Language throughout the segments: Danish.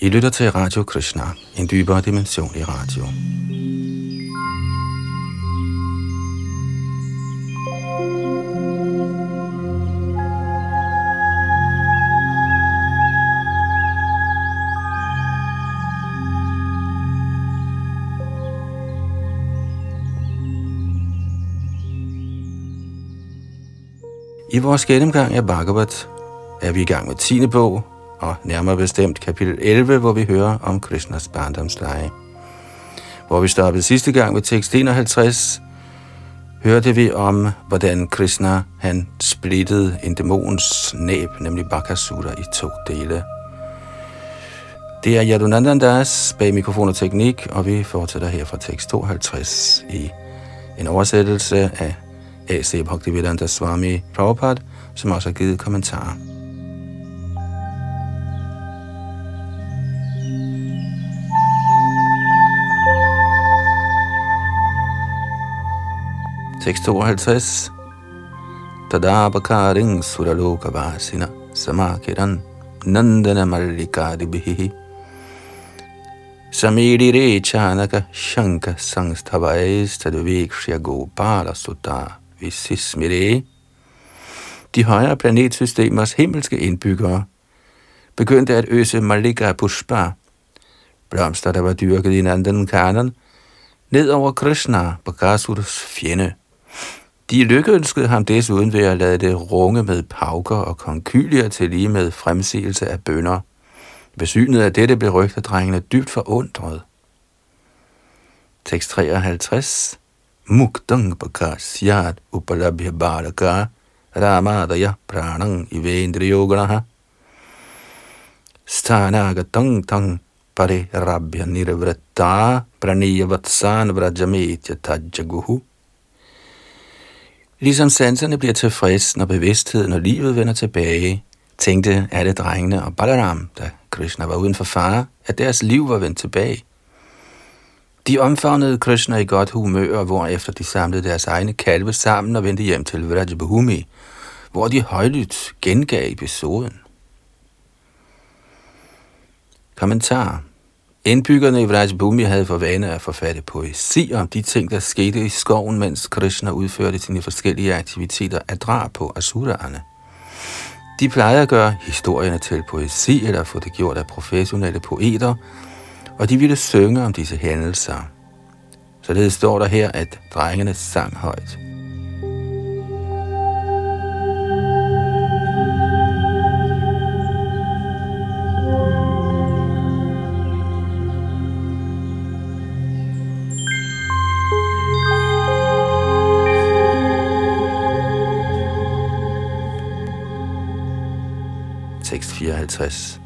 I lytter til Radio Krishna, en dybere dimension i radio. I vores gennemgang af Bhagavat er vi i gang med 10. bog, og nærmere bestemt kapitel 11, hvor vi hører om Krishnas barndomsleje. Hvor vi stoppede sidste gang ved tekst 51, hørte vi om, hvordan Krishna han splittede en dæmons næb, nemlig Bakasura, i to dele. Det er Yadunandandas bag mikrofon og teknik, og vi fortsætter her fra tekst 52 i en oversættelse af A.C. Bhaktivedanta Swami Prabhupada, som også har givet kommentarer. Tekst 52. Tadabakaring suraloka vasina samakiran nandana mallikadibihi samidire chanaka shanka sangstavais tadvikshya gopala sutta visismire. De højere planetsystemers himmelske indbyggere begyndte at øse Malika Pushpa, blomster, der var dyrket i Nandan Kanan, ned over Krishna, Bakasuras fjende. De lykkeønskede ham desuden ved at lade det runge med pauker og konkylier til lige med fremsigelse af bønder. Ved synet af dette blev rygtedrengene dybt forundret. Tekst 53 Muktang bakasyat upalabhya balaka ramadaya pranang ivendriyoganaha stanagatang tang pare rabhya nirvritta praniyavatsan vrajametya tajjaguhu Ligesom sanserne bliver tilfreds, når bevidstheden og livet vender tilbage, tænkte alle drengene og Balaram, da Krishna var uden for fare, at deres liv var vendt tilbage. De omfavnede Krishna i godt humør, hvorefter de samlede deres egne kalve sammen og vendte hjem til Vrajabhumi, hvor de højlydt gengav episoden. Kommentar Indbyggerne i Vrajbhumi havde for vane at forfatte poesi om de ting, der skete i skoven, mens Krishna udførte sine forskellige aktiviteter af drab på asuraerne. De plejede at gøre historierne til poesi eller få det gjort af professionelle poeter, og de ville synge om disse hændelser. Således står der her, at drengene sang højt. Tekst 54.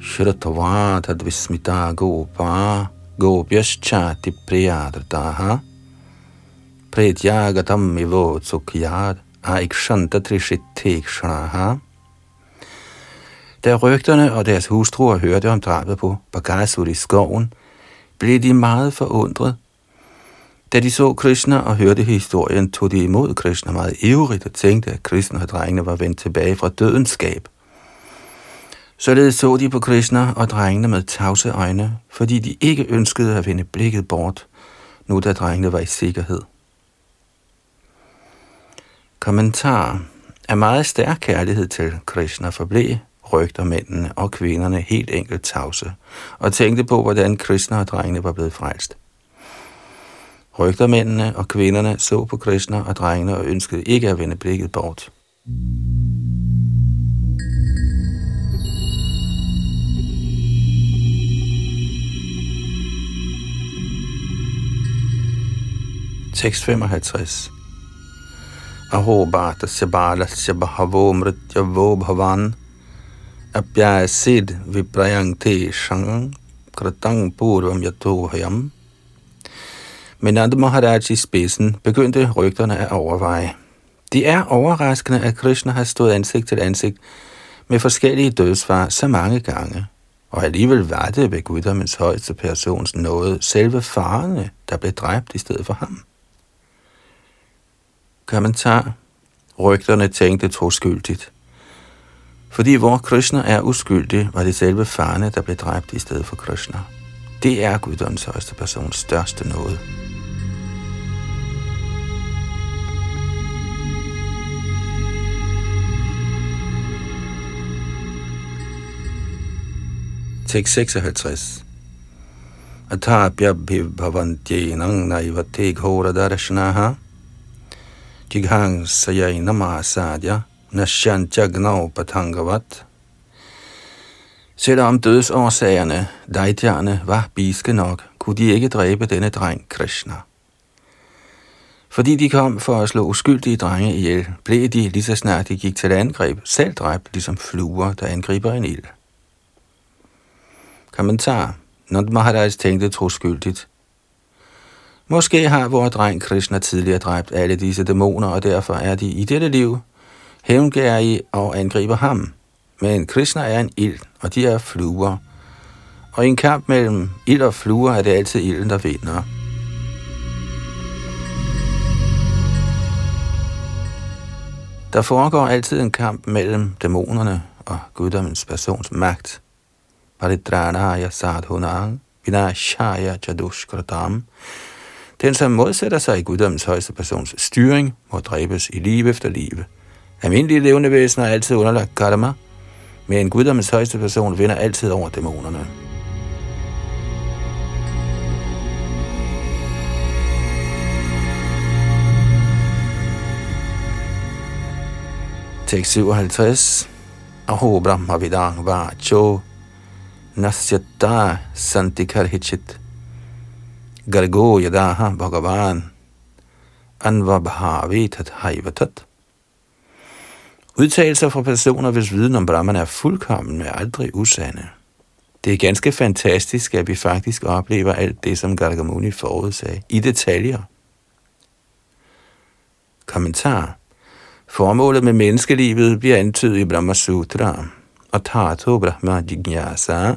Shratava tadvismita gopa gopyaschati priyadrataha pretyagatam ivo tsukyad aikshanta trishitekshanaha Da rygterne og deres hustruer hørte om drabet på Bagasur i skoven, blev de meget forundret. Da de så Krishna og hørte historien, tog de imod Krishna meget ivrigt og tænkte, at Krishna og drengene var vendt tilbage fra dødenskab. Således så de på Krishna og drengene med tavse øjne, fordi de ikke ønskede at vende blikket bort, nu da drengene var i sikkerhed. Kommentar af meget stærk kærlighed til Krishna forblev rygtermændene og kvinderne helt enkelt tavse, og tænkte på, hvordan Krishna og drengene var blevet frelst. Rygtermændene og kvinderne så på Krishna og drengene og ønskede ikke at vende blikket bort. Tekst 55 Aho bhatasya balasya bahavo mrityavo bhavan apyasid viprayang te shang kratang purvam yatohayam men Nanda Maharaj i spidsen begyndte rygterne at overveje. Det er overraskende, at Krishna har stået ansigt til ansigt med forskellige dødsfar så mange gange, og alligevel var det ved guddommens højeste persons noget selve farerne, der blev dræbt i stedet for ham. Kommentar. Rygterne tænkte troskyldigt. Fordi hvor Krishna er uskyldig, var det selve farne, der blev dræbt i stedet for Krishna. Det er guddoms højeste persons største nåde. Tekst 56 Atapyabhivbhavantyenang naivate ghora darshanaha Jighang sayai namasadya Nashyantyagnav patangavat Selvom dødsårsagerne, dejtjerne, var biske nok, kunne de ikke dræbe denne dreng Krishna. Fordi de kom for at slå uskyldige drenge ihjel, blev de lige så snart de gik til angreb, selv dræbt ligesom fluer, der angriber en ild. Kommentar. Nand Maharaj tænkte troskyldigt. Måske har vores dreng Krishna tidligere dræbt alle disse dæmoner, og derfor er de i dette liv hævngærige og angriber ham. Men Krishna er en ild, og de er fluer. Og i en kamp mellem ild og fluer er det altid ilden, der vinder. Der foregår altid en kamp mellem dæmonerne og guddommens persons magt. Paridranaya sadhunang vinashaya jadushkratam. Den, som modsætter sig i guddommens højeste persons styring, må dræbes i liv efter liv. Almindelige levende væsener er altid underlagt karma, men guddommens højeste person vinder altid over dæmonerne. Tekst 57. Aho Brahma Vidang Vacho Nasyata Santikarhichit Gargo Yadaha Bhagavan Anvabhavitat Haivatat Udtalelser fra personer, hvis viden om Brahman er fuldkommen, er aldrig usande. Det er ganske fantastisk, at vi faktisk oplever alt det, som Gargamuni forudsagde, i detaljer. Kommentar. Formålet med menneskelivet bliver antydet i Brahma Sutra, og Tato Brahma Jignasa.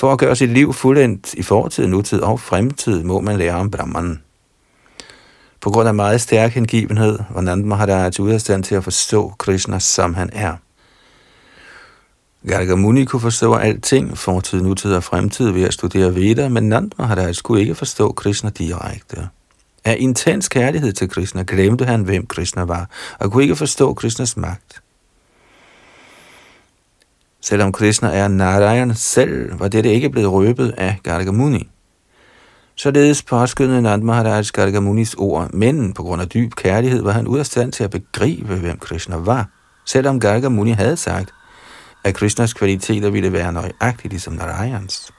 For at gøre sit liv fuldendt i fortid, nutid og fremtid, må man lære om Brahman. På grund af meget stærk hengivenhed var Nand Maharaj ude af stand til at forstå Krishna, som han er. Gargamuni kunne forstå alting, fortid, nutid og fremtid ved at studere Veda, men Nand Maharaj skulle ikke forstå Krishna direkte. Af intens kærlighed til Krishna glemte han, hvem Krishna var, og kunne ikke forstå Krishnas magt. Selvom Krishna er Narayan selv, var dette ikke blevet røbet af Gargamuni. Således påskyndede Nand Maharaj Gargamunis ord, men på grund af dyb kærlighed var han ud af stand til at begribe, hvem Krishna var, selvom Gargamuni havde sagt, at Krishnas kvaliteter ville være nøjagtigt ligesom Narayans.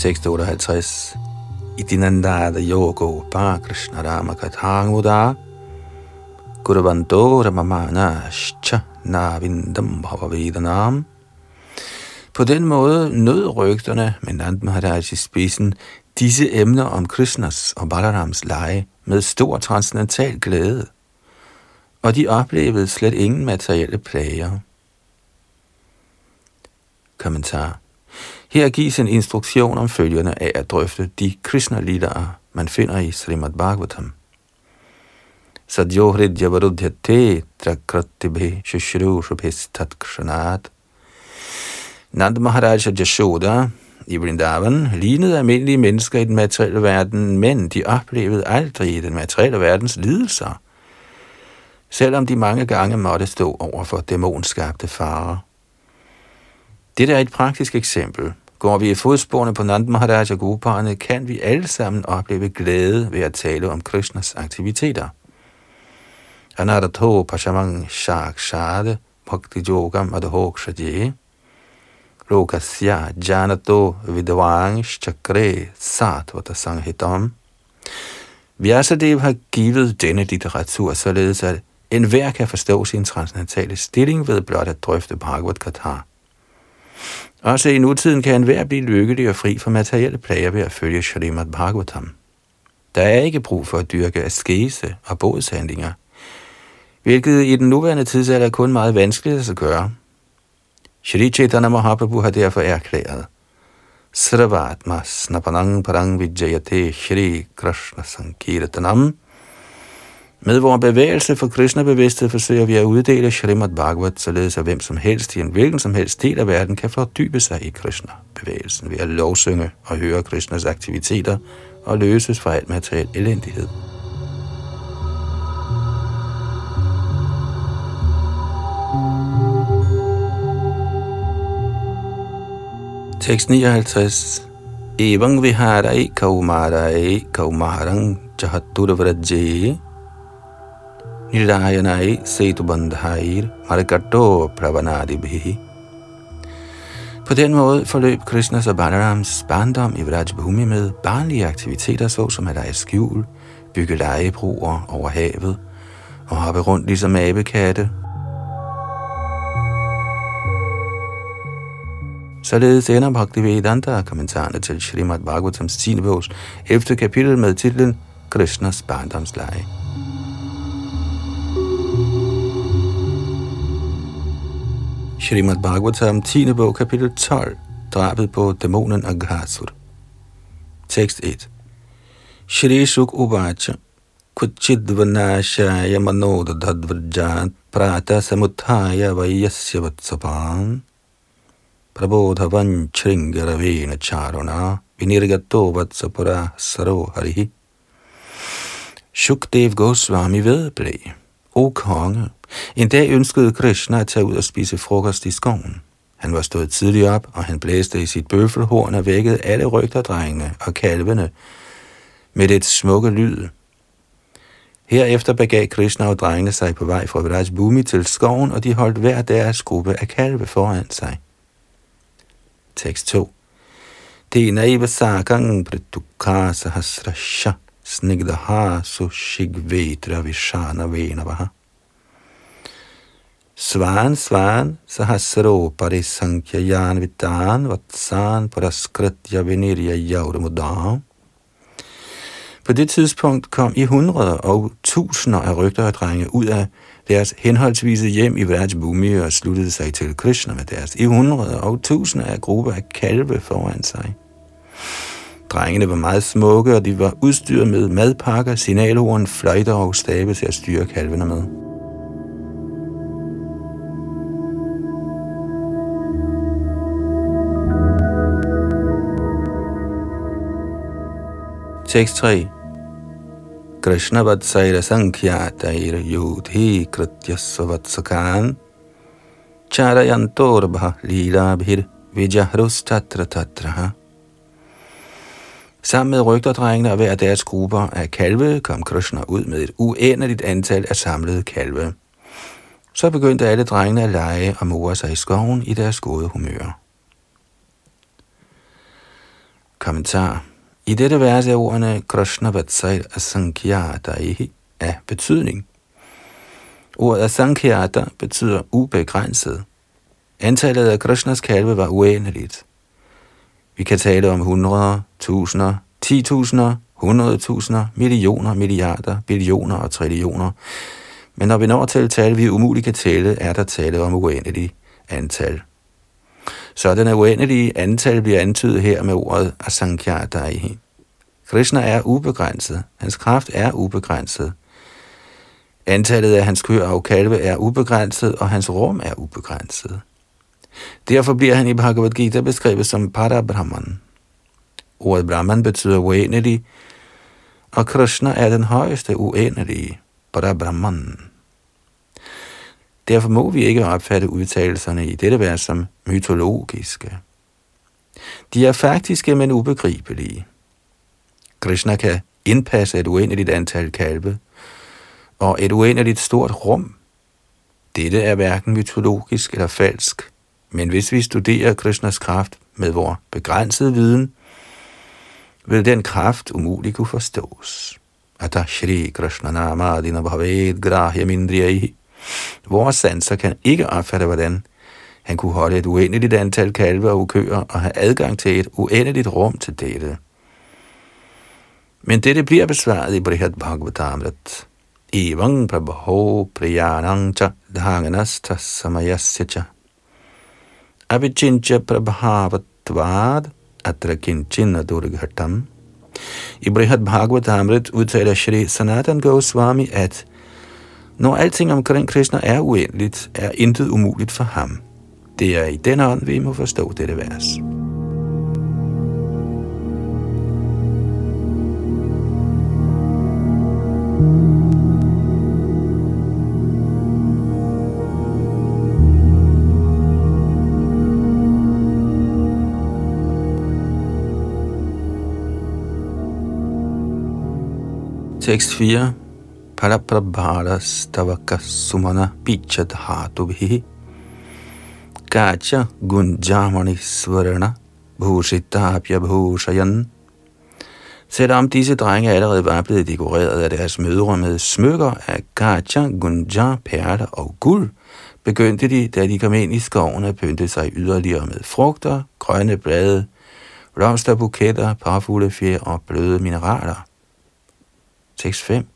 Tekst 58. Itinandada yogo pa Krishna Rama kathanguda Guravanto Ramamana Shcha Navindam Bhavavedanam På den måde nød rygterne med Nand Maharaj i spidsen disse emner om Krishnas og Balarams lege med stor transcendental glæde, og de oplevede slet ingen materielle plager. Kommentar her gives en instruktion om følgerne af at drøfte de krishna lider, man finder i Srimad Bhagavatam. Sadjohrid javarudhyate trakratibhe shushru tat kshanat. Nand Maharaj og Jashoda i Vrindavan lignede almindelige mennesker i den materielle verden, men de oplevede aldrig den materielle verdens lidelser, selvom de mange gange måtte stå over for dæmonskabte farer. Dette er et praktisk eksempel. Går vi i fodsporene på Nand Maharaj og Goparne, kan vi alle sammen opleve glæde ved at tale om Krishnas aktiviteter. Anadato Pashamang Shakshade Bhakti Yogam Adhok Lokasya Janato Vidvang Chakre Satvata Sanghitam Vyasadev har givet denne litteratur således, at enhver kan forstå sin transcendentale stilling ved blot at drøfte Bhagavad Gita. Også i nutiden kan enhver blive lykkelig og fri for materielle plager ved at følge Shrimad Bhagavatam. Der er ikke brug for at dyrke askese og bodshandlinger, hvilket i den nuværende tidsalder er kun meget vanskeligt at gøre. Shri Chaitanya Mahaprabhu har derfor erklæret, Sravatma snapanang parang vijayate Shri Krishna Sankirtanam. Med vores bevægelse for Krishna bevidsthed forsøger vi at uddele Srimad Bhagavat, således at hvem som helst i en hvilken som helst del af verden kan fordybe sig i Krishna-bevægelsen ved at lovsynge og høre Krishnas aktiviteter og løses fra alt materiel elendighed. Tekst 59. Evang viharai e kaumarai e kaumarang chahaturvrajye nirayanai setubandhair marikato pravanadibhi. På den måde forløb Krishnas og Balarams barndom i Vraj Bhumi med barnlige aktiviteter, såsom at lege skjul, bygge legebroer over havet og hoppe rundt ligesom abekatte Således ender Bhaktivedanta kommentarerne til Srimad Bhagavatams 10. bogs 11. kapitel med titlen Krishnas barndomsleje. Srimad Bhagavatam 10. bog kapitel 12 Drabet på dæmonen Aghasur Tekst 1 Shri Shuk Uvacha Kuchidvanashaya Manodadhadvrjat Prata Samuthaya Vajasya Vatsapan Prabodhavan Chringaravena Charuna Vinirgato Vatsapura Saro Harihi. Shukdev Goswami vedblev. O konge, en dag ønskede Krishna at tage ud og spise frokost i skoven. Han var stået tidligt op, og han blæste i sit bøffelhorn og vækkede alle rygterdrengene og kalvene med et smukke lyd. Herefter begav Krishna og drengene sig på vej fra Vraj Bhumi til skoven, og de holdt hver deres gruppe af kalve foran sig. Tekst 2. Tena sakang pritukha hasrasha snigdaha sushigvetra vishana venavaha. Svan, svan, sahasropari parisankya yan vitan vatsan paraskritya vinirya yaurmudam. På det tidspunkt kom i hundreder og tusinder af rygter og drenge ud af deres henholdsvise hjem i Vrajbhumi og sluttede sig til Krishna med deres i hundreder og tusinder af grupper af kalve foran sig. Drengene var meget smukke, og de var udstyret med madpakker, signalhorn, fløjter og stave til at styre kalvene med. Tekst 3 Krishna Vatsaira Sankhyaatair Yudhi Kritya Vatsakan Charayantorbha Lilabhir Vijahrus Tatra Tatraha Sammen med rygterdrengene og hver deres grupper af kalve kom Krishna ud med et uendeligt antal af samlede kalve. Så begyndte alle drengene at lege og more sig i skoven i deres gode humør. Kommentar i dette vers er ordene Krishna Vatsal Asankhya Daihi af betydning. Ordet Asankhya betyder ubegrænset. Antallet af Krishnas kalve var uendeligt. Vi kan tale om hundreder, tusinder, titusinder, hundredtusinder, millioner, milliarder, billioner og trillioner. Men når vi når til et tal, vi umuligt kan tælle, er der tale om uendeligt antal. Sådanne uendelige antal bliver antydet her med ordet Asankhyatai. Krishna er ubegrænset. Hans kraft er ubegrænset. Antallet af hans køer og kalve er ubegrænset, og hans rum er ubegrænset. Derfor bliver han i Bhagavad Gita beskrevet som Parabrahman. Ordet Brahman betyder uendelig, og Krishna er den højeste uendelige, Parabrahman. Derfor må vi ikke opfatte udtalelserne i dette vers som mytologiske. De er faktiske, men ubegribelige. Krishna kan indpasse et uendeligt antal kalve og et uendeligt stort rum. Dette er hverken mytologisk eller falsk, men hvis vi studerer Krishnas kraft med vores begrænsede viden, vil den kraft umuligt kunne forstås. Ata Shri Krishna Namadina Bhaved Grahya Mindriyahi Vores sanser kan ikke opfatte, hvordan han kunne holde et uendeligt antal kalve og ukøer og have adgang til et uendeligt rum til dette. Men dette bliver besvaret i Brihad Bhagavatamrit. Evang prabho priyanang cha dhanganasta samayasya cha. Abhichincha prabhavatvad atra kinchin durghatam. I Brihad Bhagavatamrit udtaler Shri Sanatan Goswami, at når alting omkring Krishna er uendeligt, er intet umuligt for ham. Det er i den ånd, vi må forstå dette vers. 4. Paraprabharas tavaka sumana pichad hatubhi Kacha gunjamani svarana bhushitapya bhushayan Selvom disse drenge allerede var blevet dekoreret af deres mødre med smykker af gacha, gunja, perler og guld, begyndte de, da de kom ind i skoven, at pynte sig yderligere med frugter, grønne blade, blomsterbuketter, parfuglefjer og bløde mineraler. Tekst 5.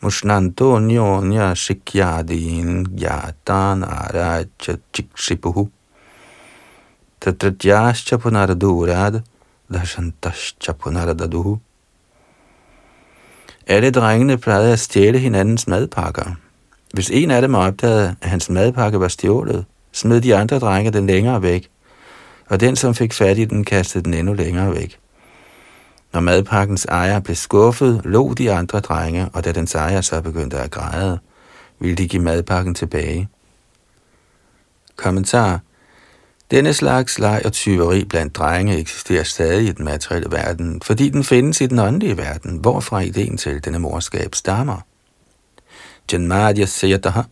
Mushnanto nyonya shikyadin gyatan aracha chikshipuhu. Tatratyascha punaradurad dashantascha punaradaduhu. Alle drengene plejede at stjæle hinandens madpakker. Hvis en af dem opdagede, at hans madpakke var stjålet, smed de andre drenge den længere væk, og den, som fik fat i den, kastede den endnu længere væk. Når madpakkens ejer blev skuffet, lå de andre drenge, og da den ejer så begyndte at græde, ville de give madpakken tilbage. Kommentar denne slags leg og tyveri blandt drenge eksisterer stadig i den materielle verden, fordi den findes i den åndelige verden, hvorfra ideen til denne morskab stammer. Janmadya Sayataha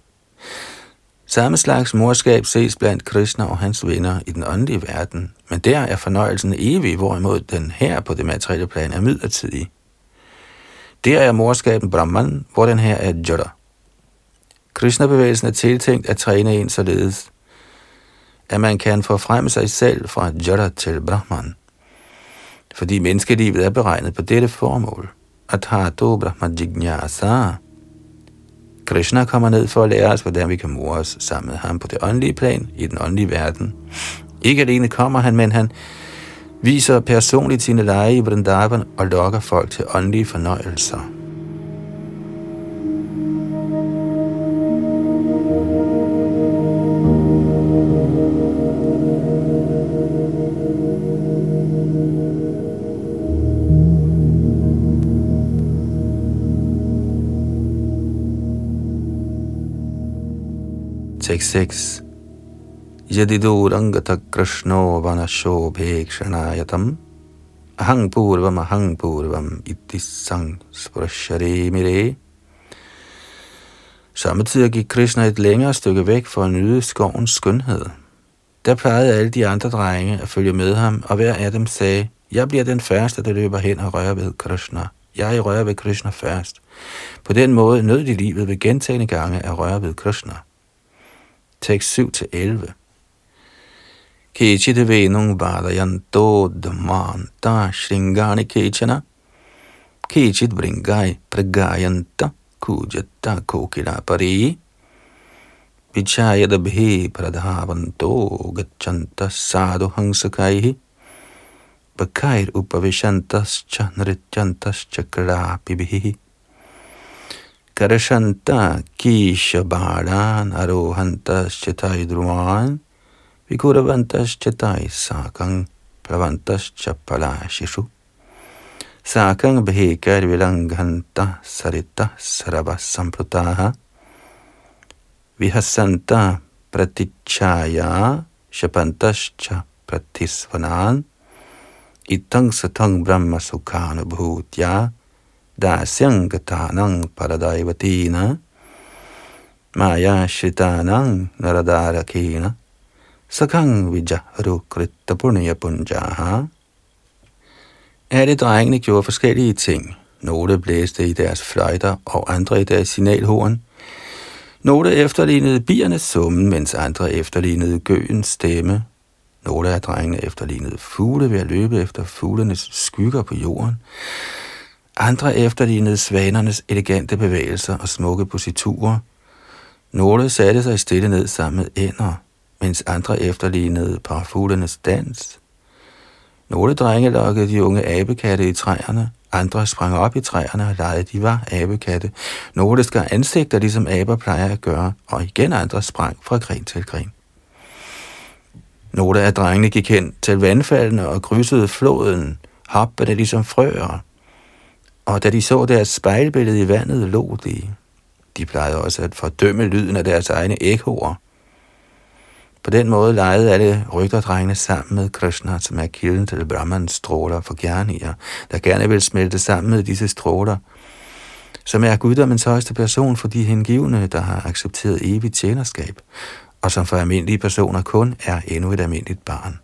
Samme slags morskab ses blandt Krishna og hans venner i den åndelige verden, men der er fornøjelsen evig, hvorimod den her på det materielle plan er midlertidig. Der er morskaben Brahman, hvor den her er Jada. Krishna-bevægelsen er tiltænkt at træne en således, at man kan forfremme sig selv fra Jada til Brahman. Fordi menneskelivet er beregnet på dette formål. Atato Brahma Jignasa Krishna kommer ned for at lære os, hvordan vi kan more os sammen med ham på det åndelige plan, i den åndelige verden. Ikke alene kommer han, men han viser personligt sine lege i Vrindavan og lokker folk til åndelige fornøjelser. 6.6 Yadidurangata krishno vanashobhekshanayatam ahang purvam ahang purvam sang sprashare mire Samtidig gik Krishna et længere stykke væk for at nyde skovens skønhed. Der plejede alle de andre drenge at følge med ham, og hver af dem sagde, jeg bliver den første, der løber hen og rører ved Krishna. Jeg rører ved Krishna først. På den måde nød de livet ved gentagende gange at røre ved Krishna tekst 7-11. Kechit venung vadayanto dhamanta shringani kechana. Kechit bringai pragayanta kujata kokila pari. Vichayadabhi pradhavanto gacchanta sadhu hangsakaihi. Bakair upavishantascha nrityantascha krapibhihi. Karashanta Kisha Bharan Arohantas Chetai Druman Vikuravantas Chetai Sakang Pravantas Chapala Shishu Sakang Bhekar Vilanghanta Sarita Sarava Samprutaha Vihasanta Pratichaya Shapantascha Pratisvanan Itang Satang Brahma Sukhana Bhutya dasyang gatanang paradaivatina maya shritanang naradarakena sakang vijaharu kritta punjaha. Alle drengene gjorde forskellige ting. Nogle blæste i deres fløjter, og andre i deres signalhorn. Nogle efterlignede biernes summen, mens andre efterlignede gøens stemme. Nogle af drengene efterlignede fugle ved at løbe efter fuglenes skygger på jorden. Andre efterlignede svanernes elegante bevægelser og smukke positurer. Nogle satte sig stille ned sammen med ænder, mens andre efterlignede parfuglenes dans. Nogle drenge lokkede de unge abekatte i træerne, andre sprang op i træerne og legede, de var abekatte. Nogle skar ansigter, ligesom aber plejer at gøre, og igen andre sprang fra gren til gren. Nogle af drengene gik hen til vandfaldene og krydsede floden, hoppede ligesom frøer. Og da de så deres spejlbillede i vandet, lå de. De plejede også at fordømme lyden af deres egne ekoer. På den måde legede alle rygterdrengene sammen med Krishna, som er kilden til Brahmans stråler for gerninger, der gerne vil smelte sammen med disse stråler, som er guddommens højeste person for de hengivne, der har accepteret evigt tjenerskab, og som for almindelige personer kun er endnu et almindeligt barn.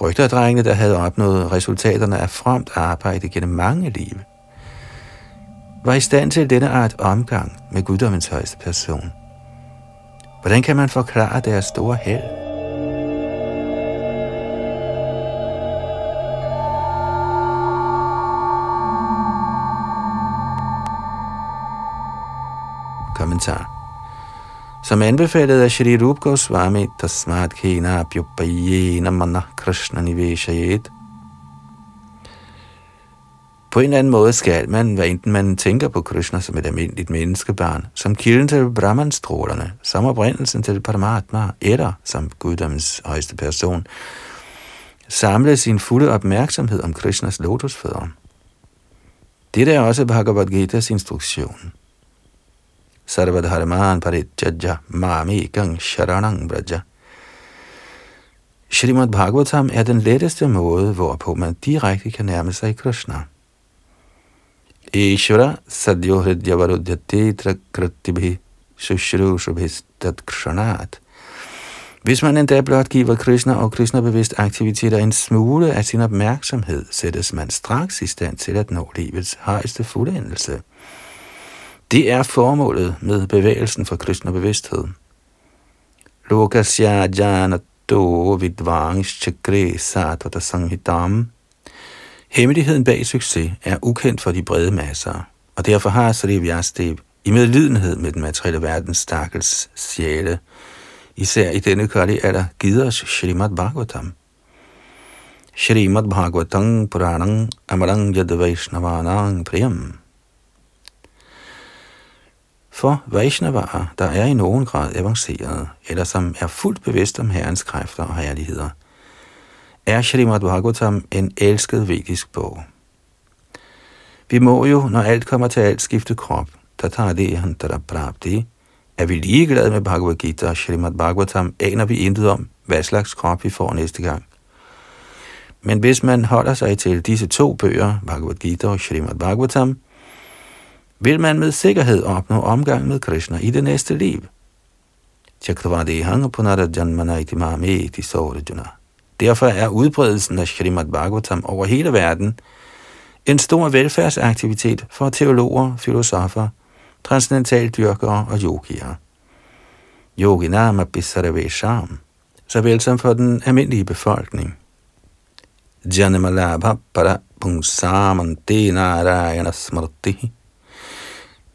Rygterdrengene, der havde opnået resultaterne af fremt arbejde gennem mange liv, var i stand til denne art omgang med guddommens højeste person – Hvordan kan man forklare deres store held? Kommentar. Som anbefalet af Shri Rup Goswami, Tasmat Kena Abhyupayena Mana Krishna Niveshayet, på en eller anden måde skal man, hvad enten man tænker på Krishna som et almindeligt menneskebarn, som kilden til Brahmanstrålerne, som oprindelsen til Paramatma, eller som guddommens højeste person, samle sin fulde opmærksomhed om Krishnas lotusfødder. Det er også Bhagavad Gita's instruktion. Sarvadharman paritjaja mami gang sharanang braja. Srimad Bhagavatam er den letteste måde, hvorpå man direkte kan nærme sig Krishna. Ishvara sadyo hridyavarudhyate trakratibhi sushrushabhistat kshanat. Hvis man endda blot giver Krishna og Krishna-bevidst aktiviteter en smule af sin opmærksomhed, sættes man straks i stand til at nå livets højeste fuldendelse. Det er formålet med bevægelsen for Krishna-bevidsthed. Lokasya janato vidvang chakre satvata sanghidam. Hemmeligheden bag succes er ukendt for de brede masser, og derfor har Sri Vyastev i medlidenhed med den materielle verdens stakkels sjæle, især i denne kørlige alder, givet os Srimad Bhagavatam. Srimad Bhagavatam Puranang Amarang Yad Vaishnavanang Priyam. For Vaishnavaer, der er i nogen grad avanceret, eller som er fuldt bevidst om Herrens kræfter og herligheder – er Srimad Bhagavatam en elsket vedisk bog. Vi må jo, når alt kommer til alt, skifte krop. Tatadi hantara prapti. Er vi ligeglade med Bhagavad Gita og Srimad Bhagavatam, aner vi intet om, hvad slags krop vi får næste gang. Men hvis man holder sig til disse to bøger, Bhagavad Gita og Srimad Bhagavatam, vil man med sikkerhed opnå omgang med Krishna i det næste liv. Chakravadi hanga punara janmana iti mame iti. Derfor er udbredelsen af Srimad Bhagavatam over hele verden en stor velfærdsaktivitet for teologer, filosofer, transcendentaldyrkere og yogier. Yoginama Bisarvesham, såvel som for den almindelige befolkning. Janamalabha para pungsamante narayana smarti.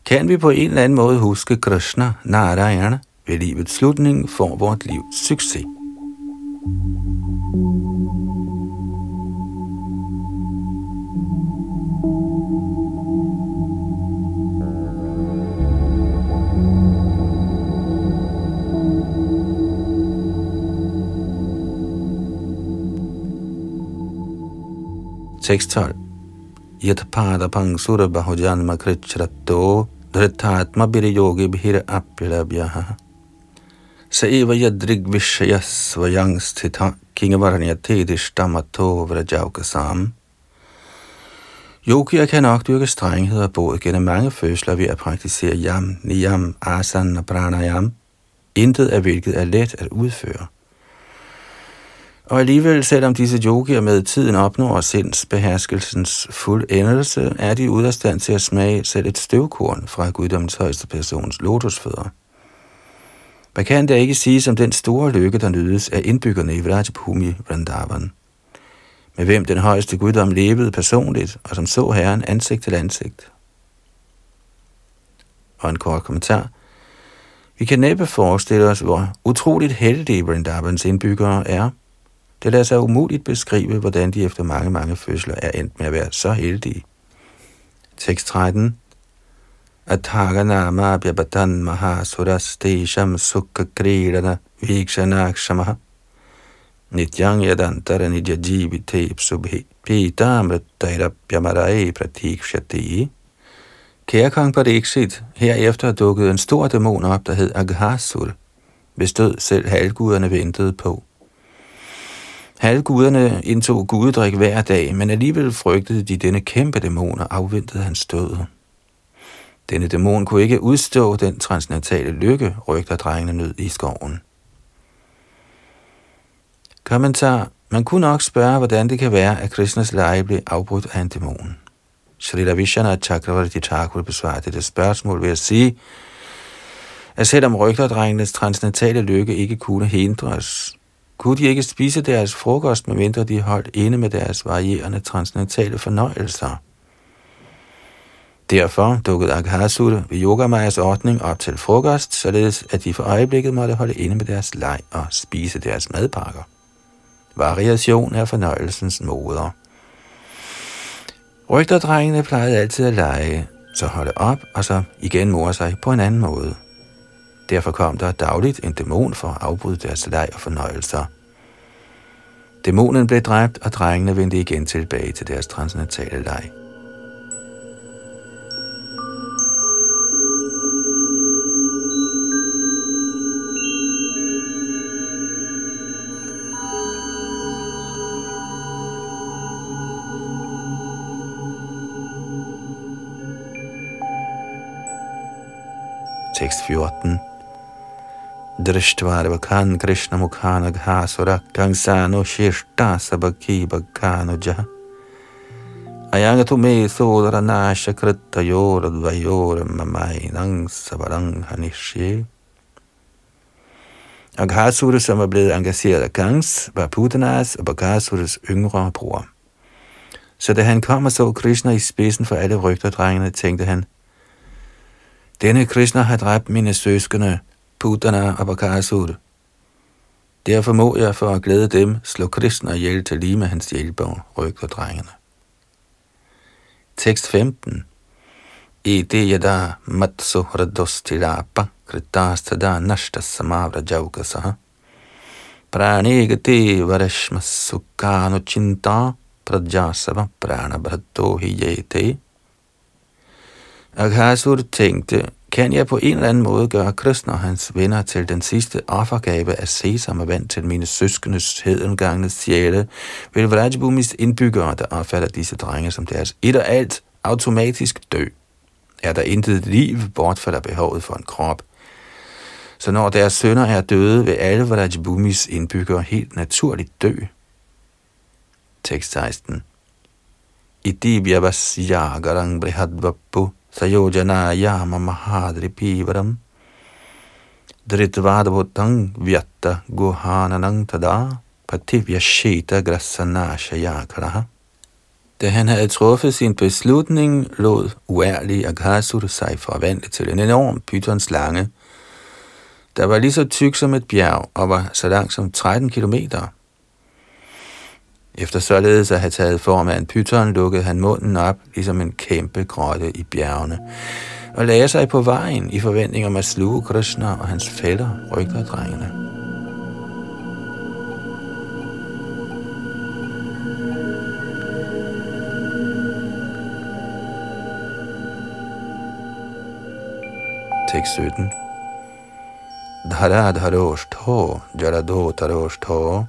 Kan vi på en eller anden måde huske Krishna Narayana ved livets slutning, får vort liv succes. 6.12 Yatpadapang pada pada krichratto bahujan makrit bhir apilabhyaha Sa eva yadrig vishaya svayang sthita kingavaranyate dishtamato vrajaukasam Yogier kan nok dyrke strenghed og både gennem mange fødsler ved at praktisere yam, niyam, asan og pranayam, intet af hvilket er let at udføre. Og alligevel, selvom disse yogier med tiden opnår sindsbeherskelsens fuld endelse, er de ude af stand til at smage selv et støvkorn fra guddommens højeste persons lotusfødder. Man kan da ikke sige som den store lykke, der nydes af indbyggerne i Vrajabhumi Vrindavan, med hvem den højeste guddom levede personligt, og som så Herren ansigt til ansigt. Og en kort kommentar. Vi kan næppe forestille os, hvor utroligt heldige Vrindavans indbyggere er. Det lader sig umuligt beskrive, hvordan de efter mange, mange fødsler er endt med at være så heldige. Tekst 13 Athaganama Bhyabatan Mahasuras tesham Sukha Kridana vikshanakshamaha Nityang Yadantara Nidya Jivite Subhi Pita Pratikshati Kære kong Pariksit, herefter dukkede en stor dæmon op, der hed Aghasur, hvis død selv halvguderne ventede på. Halvguderne indtog gudedrik hver dag, men alligevel frygtede de denne kæmpe dæmon og afventede hans død. Denne dæmon kunne ikke udstå den transnatale lykke, rygter drengene nød i skoven. Kommentar. Man kunne nok spørge, hvordan det kan være, at Krishnas leje blev afbrudt af en dæmon. Sri Vishana Chakravarti Thakur besvarede dette spørgsmål ved at sige, at selvom rygterdrengenes transnatale lykke ikke kunne hindres, kunne de ikke spise deres frokost, medmindre de holdt inde med deres varierende transcendentale fornøjelser. Derfor dukkede Aghasura ved Yogamajas ordning op til frokost, således at de for øjeblikket måtte holde inde med deres leg og spise deres madpakker. Variation er fornøjelsens moder. Rygterdrengene plejede altid at lege, så holde op og så igen more sig på en anden måde. Derfor kom der dagligt en dæmon for at afbryde deres leg og fornøjelser. Dæmonen blev dræbt, og drengene vendte igen tilbage til deres transnatale leg. Tekst 14 me sodara nasha krittayor advayor mamainang sabarang hanishye Aghasura, som var blevet engageret af Gangs, var Putanas og Bagasuras yngre bror. Så da han kom og så Krishna i spidsen for alle rygterdrengene, tænkte han, denne Krishna har dræbt mine søskende, Putana og Bakasur. Derfor må jeg for at glæde dem slå Krishna ihjel til lige med hans hjælper, rygter drengene. Tekst 15 Iti e yada matsu radostilapa kritastada nashta samavra jaukasaha pranegati varashma sukkanu chinta prajasava pranabhratto hiyete Aghasur tænkte, kan jeg på en eller anden måde gøre Krishna og hans venner til den sidste offergave af sesam vand til mine søskendes hedengangne sjæle, vil Vrajabhumis indbyggere, der opfatter disse drenge som deres et og alt, automatisk dø. Er der intet liv, bortfalder behovet for en krop. Så når deres sønner er døde, vil alle Vrajabhumis indbyggere helt naturligt dø. Tekst 16 Iti vyavasyagarang brihadvappu sayojanayama mahadripivaram dritvadabhutang vyatta guhananang tada pativyashita grasanashayakaraha. Da han havde truffet sin beslutning, lod uærlig Akasur sig forvandle til en enorm pythonslange, der var lige så tyk som et bjerg og var så lang som 13 kilometer. Efter således at have taget form af en pyton, lukkede han munden op, ligesom en kæmpe grotte i bjergene, og lagde sig på vejen i forventning om at sluge Krishna og hans fætter, rygterdrengene. Tekst 17 Dhara dharoshto, jarado taroshto,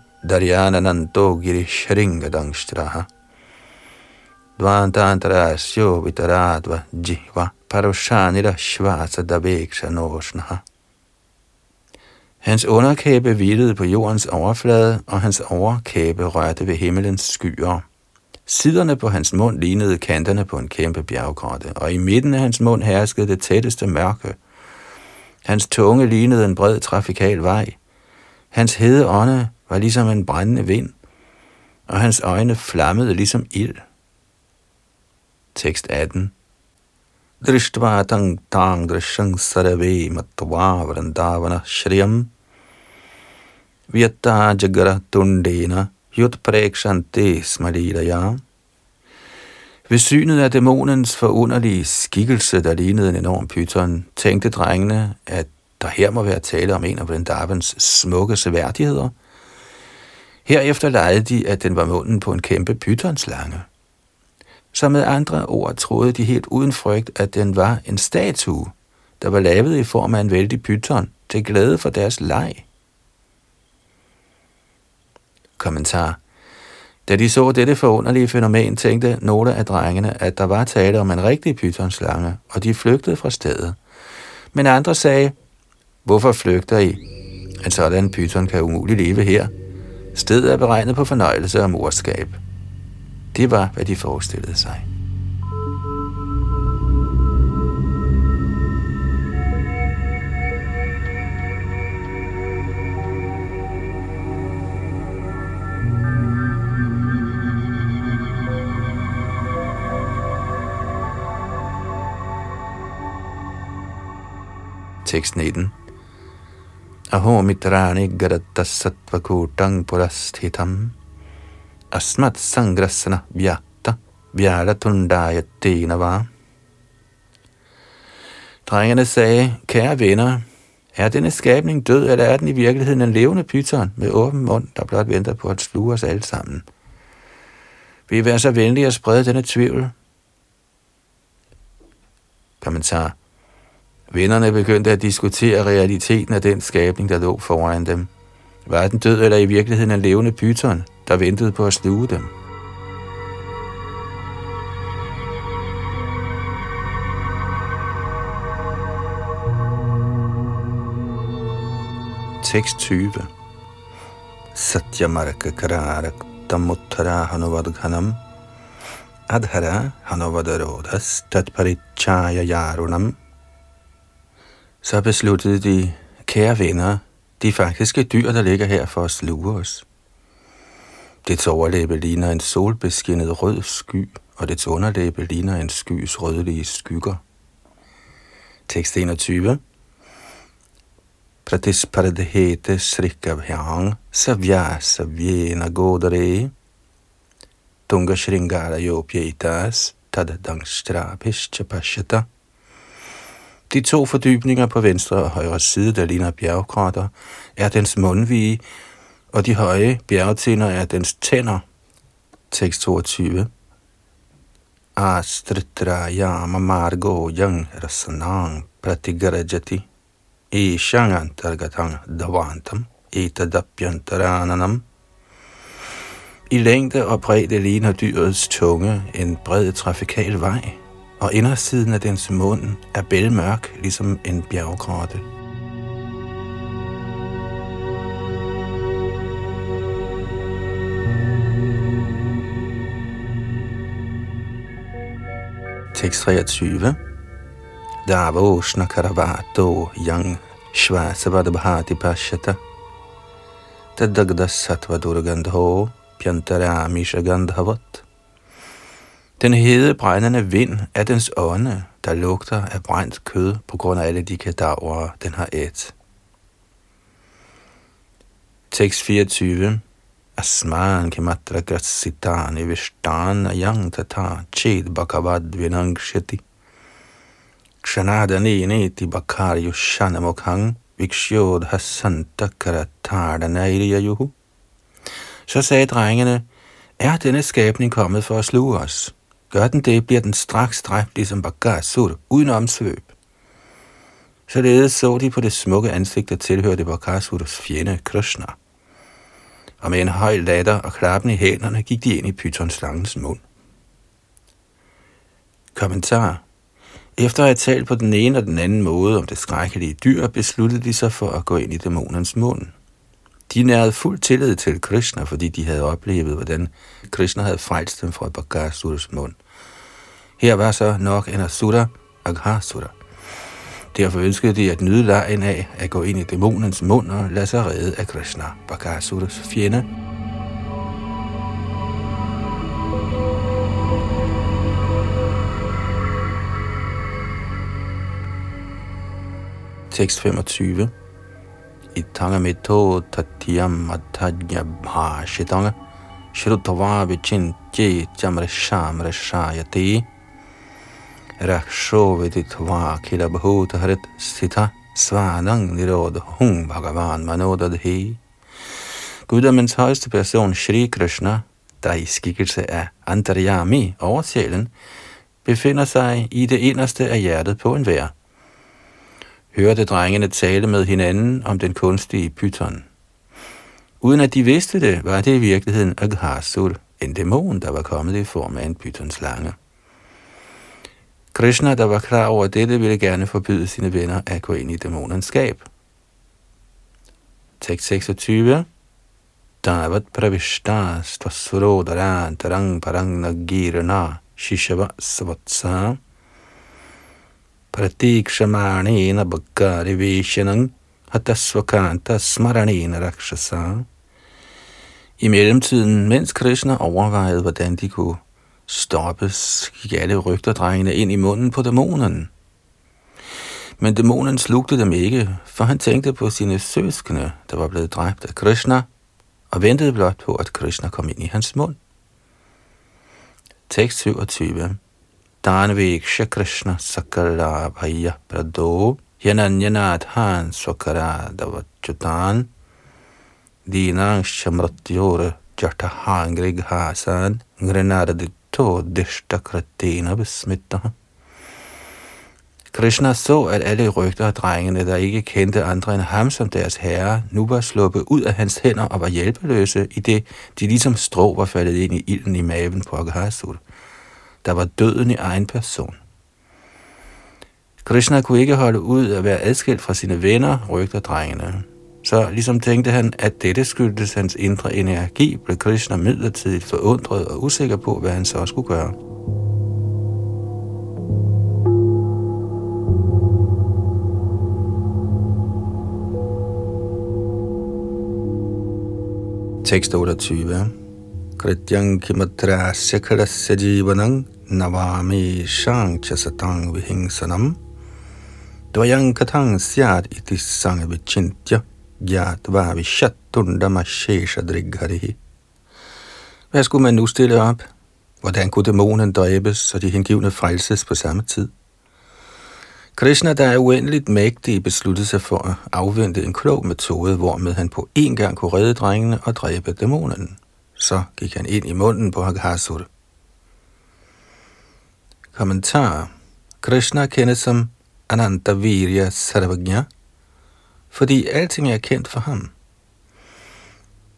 Dvantantarasyo vitaradva Jiva parushanira shvasa davekshanosnaha Hans underkæbe hvilede på jordens overflade, og hans overkæbe rørte ved himmelens skyer. Siderne på hans mund lignede kanterne på en kæmpe bjerggrotte, og i midten af hans mund herskede det tætteste mørke. Hans tunge lignede en bred trafikal vej. Hans hede ånde var ligesom en brændende vind, og hans øjne flammede ligesom ild. Tekst 18 Drishtva tang tang drishang sarave matva vrandavana shriyam Vyata jagara tundena yut prekshante smalilaya ved synet af dæmonens forunderlige skikkelse, der lignede en enorm pyton, tænkte drengene, at der her må være tale om en af Vrindavans smukke seværdigheder. Herefter legede de, at den var munden på en kæmpe pytonslange. Så med andre ord troede de helt uden frygt, at den var en statue, der var lavet i form af en vældig pyton, til glæde for deres leg. Kommentar da de så dette forunderlige fænomen, tænkte nogle af drengene, at der var tale om en rigtig pythonslange, og de flygtede fra stedet. Men andre sagde, hvorfor flygter I? En sådan pyton kan umuligt leve her. Stedet er beregnet på fornøjelse og morskab. Det var, hvad de forestillede sig. Tekst 19. Aho mitrani garattasattvakurtang purasthitam asmat sangrasana vyatta vyalatundayatenava. Drengene sagde, kære venner, er denne skabning død, eller er den i virkeligheden en levende pyton med åben mund, der blot venter på at sluge os alle sammen? Vil I være så venlige at sprede denne tvivl? Kommentar. Vennerne begyndte at diskutere realiteten af den skabning, der lå foran dem. Var den død eller i virkeligheden en levende pyton, der ventede på at sluge dem? Tekst 20 Satyamarka kararak tamuttara hanuvadghanam adhara Hanuvadarodas tatparichaya yarunam så besluttede de, kære venner, de faktiske dyr, der ligger her for at sluge os. Dets overlæbe ligner en solbeskinnet rød sky, og dets underlæbe ligner en skys rødlige skygger. Tekst 21 Pratisparadhete srikabhyang savya savyena godare Tunga shringara Yopyaitas tadadangstra pishcha pashata de to fordybninger på venstre og højre side, der ligner bjergkrater, er dens mundvige, og de høje bjergtinder er dens tænder. Tekst 22. Astritrayama margo yang rasanang pratigarajati e ishang antargatang davantam etadapyantarananam. I længde og bredde ligner dyrets tunge en bred trafikal vej og indersiden af dens mund er bælmørk, ligesom en bjerggrotte. Tekst 23. Davoshna Karavato Yang Shvasavadabhati Pashata Tadagda Sattva Durgandho Pyantara Mishagandhavat den hede brændende vind er dens ånde, der lugter af brændt kød på grund af alle de kadaver, den har ædt. Tekst 24. Asman kimatra grassitani vishtana yang tata ched bakavad vinangshati. Kshanadani neti bakar shanamokhang vikshyod hasanta karatardanairiyayuhu. Så sagde drengene, er denne skabning kommet for at sluge os? Gør den det, bliver den straks dræbt, ligesom Bagasur, uden omsvøb. Således så de på det smukke ansigt, der tilhørte Bakasurs fjende Krishna. Og med en høj latter og klappen i hænderne gik de ind i pythonslangens mund. Kommentar Efter at have talt på den ene og den anden måde om det skrækkelige dyr, besluttede de sig for at gå ind i dæmonens mund. De nærede fuld tillid til Krishna, fordi de havde oplevet, hvordan Krishna havde frelst dem fra Bagasurs mund. Her var så nok en Asura Aghasura. Derfor ønskede de at nyde lejen af at gå ind i dæmonens mund og lade sig redde af Krishna, Bakasuras fjende. Tekst 25 Itanga mito tatiyam matadya bhashitanga Shrutava chamra shamra shayati Raksho viditva kila bhut harit sthita Svanang nirod hum bhagavan manodadhi Guddommens højeste person, Shri Krishna, der i skikkelse af Antaryami, oversjælen, befinder sig i det inderste af hjertet på en enhver. Hørte drengene tale med hinanden om den kunstige pyton. Uden at de vidste det, var det i virkeligheden Aghasur, en dæmon, der var kommet i form af en pytonslange. Krishna, der var klar over dette, ville gerne forbyde sine venner at gå ind i dæmonens skab. Tekst 26 Davat pravishtas tvasurodaran tarang parang nagirana shishava svatsa pratikshamanena bhakkari vishanang hatasvakanta smaranena rakshasa. I mellemtiden, mens Krishna overvejede, hvordan de kunne stoppes, gik alle rygterdrengene ind i munden på dæmonen. Men dæmonen slugte dem ikke, for han tænkte på sine søskende, der var blevet dræbt af Krishna, og ventede blot på, at Krishna kom ind i hans mund. Tekst 27 Danviksha Krishna Sakala Bhaya Prado Yananyanathan Swakara Davachutan Dinang Shamratyore Jatahangrig Hasan Grenardito Dishtakratina Besmitta Krishna så, at alle rygter og drengene, der ikke kendte andre end ham som deres herre, nu var sluppet ud af hans hænder og var hjælpeløse, i det de ligesom strå var faldet ind i ilden i maven på Aghasur der var døden i egen person. Krishna kunne ikke holde ud at være adskilt fra sine venner, rygter drengene. Så ligesom tænkte han, at dette skyldtes hans indre energi, blev Krishna midlertidigt forundret og usikker på, hvad han så skulle gøre. Tekst 28 Krityang kimatra sekhara sajivanang navami shankcha satang vihingsanam dvayang katang Syat iti Sang vichintya gyatva vishattundama shesha drigharihi. Hvad skulle man nu stille op? Hvordan kunne dæmonen dræbes, så de hengivne frelses på samme tid? Krishna, der er uendeligt mægtig, besluttede sig for at afvente en klog metode, hvormed han på én gang kunne redde drengene og dræbe dæmonen. Så gik han ind i munden på Haghasur. Kommentar. Krishna kendes som Ananta Virya Sarvagnya, fordi alting er kendt for ham.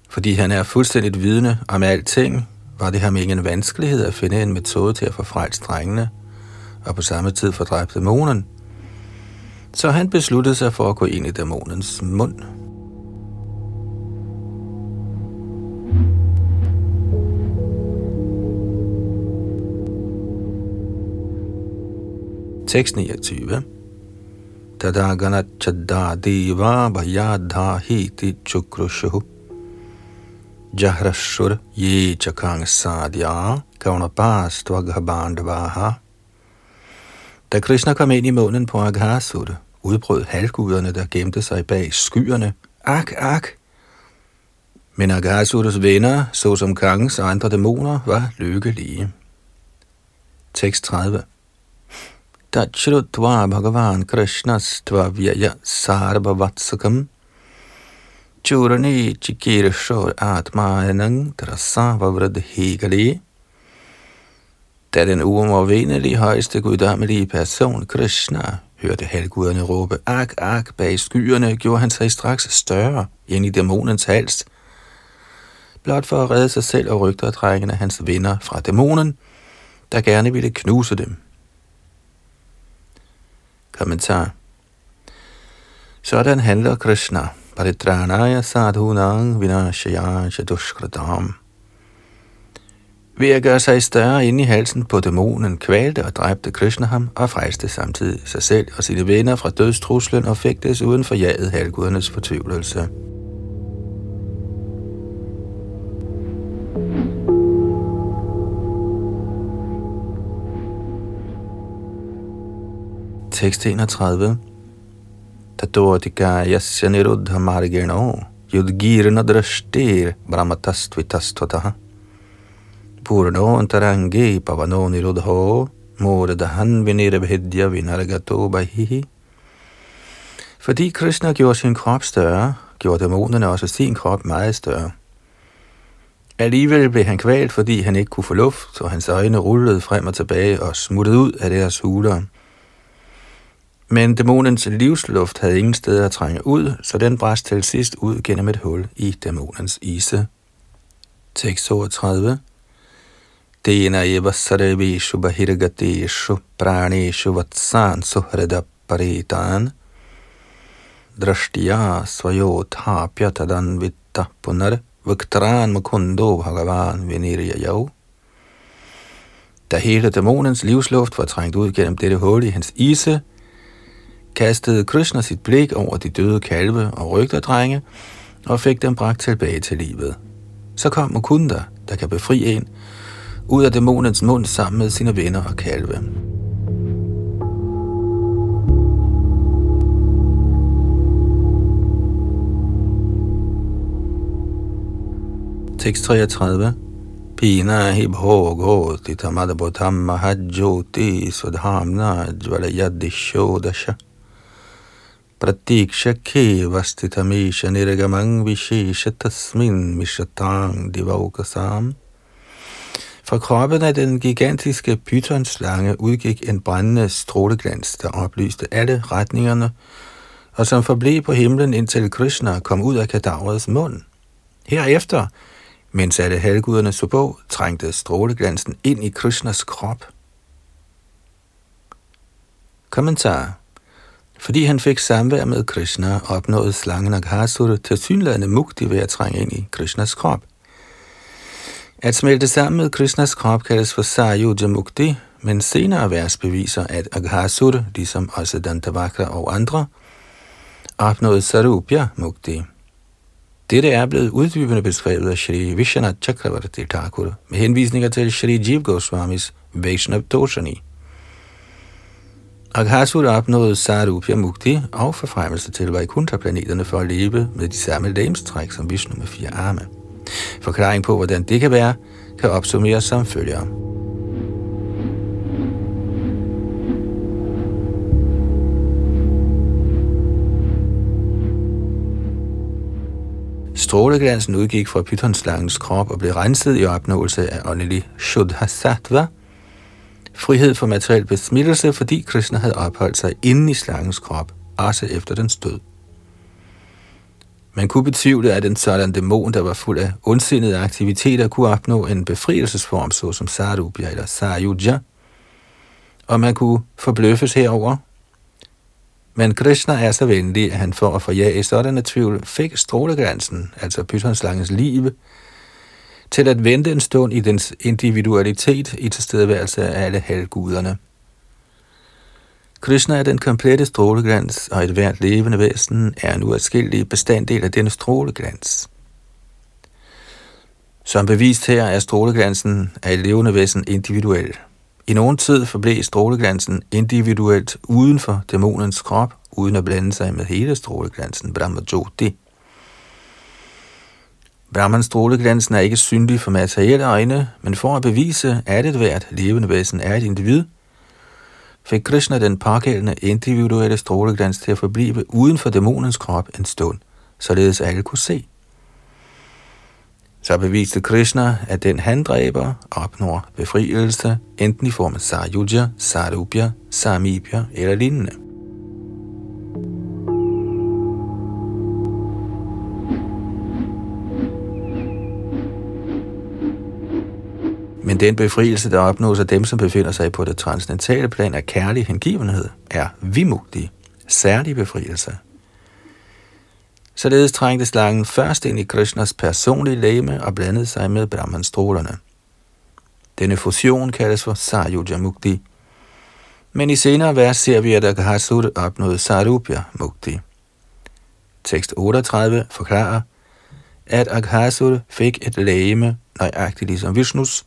Fordi han er fuldstændigt vidne om alting, var det ham ingen vanskelighed at finde en metode til at få frelst drengene, og på samme tid fordræbe dæmonen. Så han besluttede sig for at gå ind i dæmonens mund. Tekst 29. Tadagana chadda deva bhayadha hiti chukrushu jahrashur ye chakang kaunapas kaunapastvaghabandvaha Da Krishna kom ind i munden på Aghasura, udbrød halvguderne, der gemte sig bag skyerne. Ak, ak! Men Aghasuras venner, såsom kongens og andre dæmoner, var lykkelige. Tekst 30 तच्छ्रुत्वा भगवान् कृष्णस्त्वव्यय सार्ववत्सकम् चूर्णी चिकीर्षोर atmayanang trasavavradhigale. Da den uovervindelige højeste guddommelige person, Krishna, hørte halvguderne råbe, ak, ak, bag skyerne, gjorde han sig straks større ind i dæmonens hals, blot for at redde sig selv og rygterdrængene hans venner fra dæmonen, der gerne ville knuse dem. Kommentar. Sådan handler Krishna. Paritranaya sadhunang vinashaya chadushkratam. Ved at gøre sig større inde i halsen på dæmonen, kvalte og dræbte Krishna ham og frejste samtidig sig selv og sine venner fra dødstruslen og fik desuden forjaget halvgudernes fortvivlelse. Tekst 31 Tatotika yasya niruddha margeno yudgirna drashtir brahmatastvitastvataha Purno antarange pavano niruddho mordahan vinirabhidya vinargato bahihi Fordi Krishna gjorde sin krop større, gjorde dæmonerne også sin krop meget større. Alligevel blev han kvalt, fordi han ikke kunne få luft, og hans øjne rullede frem og tilbage og smuttede ud af deres huler. Men dæmonens livsluft havde ingen steder at trænge ud, så den brast til sidst ud gennem et hul i dæmonens ise. Tekst 32 Tena eva sarveshu bahirgateshu praneshu vatsan suhrada paritan. Drashtiya svayotapya tadan vitta punar vaktran mukundo bhagavan vinirya Da hele dæmonens livsluft var trængt ud gennem dette hul i hans ise, kastede Krishna sit blik over de døde kalve og rygterdrenge og fik dem bragt tilbage til livet. Så kom Mukunda, der kan befri en, ud af dæmonens mund sammen med sine venner og kalve. Tekst 33 Pina hi bhogo titamadabotam mahajjoti sudhamna jvalayadishodasha pratikshakhe vastitamisha niragamang vishesha tasmin mishatang divaukasam. Fra kroppen af den gigantiske pythonslange udgik en brændende stråleglans, der oplyste alle retningerne, og som forblev på himlen indtil Krishna kom ud af kadaverets mund. Herefter, mens alle halvguderne så på, trængte stråleglansen ind i Krishnas krop. Kommentar fordi han fik samvær med Krishna, opnåede slangen Aghasura til synlædende mugti ved at trænge ind i Krishnas krop. At smelte sammen med Krishnas krop kaldes for Sayuja Mukti, men senere vers beviser, at Aghasur, ligesom også Dantavakra og andre, opnåede Sarupya Mukti. Dette er blevet uddybende beskrevet af Shri Vishwanath Chakravarti Thakur med henvisninger til Shri Jiv Goswamis Vaishnav Toshani. Aghasur opnåede Sarupya Mukti og forfremmelse til Vaikuntha-planeterne for at leve med de samme lægemstræk som Vishnu med fire arme. Forklaring på, hvordan det kan være, kan opsummeres som følger. Stråleglansen udgik fra pythonslangens krop og blev renset i opnåelse af åndelig Shuddha Sattva – frihed for materiel besmittelse, fordi Krishna havde opholdt sig inde i slangens krop, også efter den død. Man kunne betvivle, at en sådan dæmon, der var fuld af ondsindede aktiviteter, kunne opnå en befrielsesform, såsom Sarubya eller Sayuja, og man kunne forbløffes herover. Men Krishna er så venlig, at han for at forjage sådanne tvivl fik stråleglansen, altså pythonslangens liv, til at vente en stund i dens individualitet i tilstedeværelse af alle halvguderne. Krishna er den komplette stråleglans, og et hvert levende væsen er en uadskillelig bestanddel af denne stråleglans. Som bevist her er stråleglansen af et levende væsen individuel. I nogen tid forblev stråleglansen individuelt uden for dæmonens krop, uden at blande sig med hele stråleglansen Brahma Jyoti. Brahmans stråleglans er ikke synlig for materielle øjne, men for at bevise, at et hvert levende væsen er et individ, fik Krishna den pågældende individuelle stråleglans til at forblive uden for dæmonens krop en stund, således alle kunne se. Så beviste Krishna, at den han dræber opnår befrielse, enten i form af Sarjuja, Sarupya, Samipya eller lignende. Men den befrielse, der opnås af dem, som befinder sig på det transcendentale plan af kærlig hengivenhed, er vimugtig, særlig befrielse. Således trængte slangen først ind i Krishnas personlige læme og blandede sig med Brahman-strålerne. Denne fusion kaldes for Sayuja Mukti. Men i senere vers ser vi, at Aghasur opnåede Sarupya Mukti. Tekst 38 forklarer, at Aghasur fik et læme, nøjagtigt ligesom Vishnus,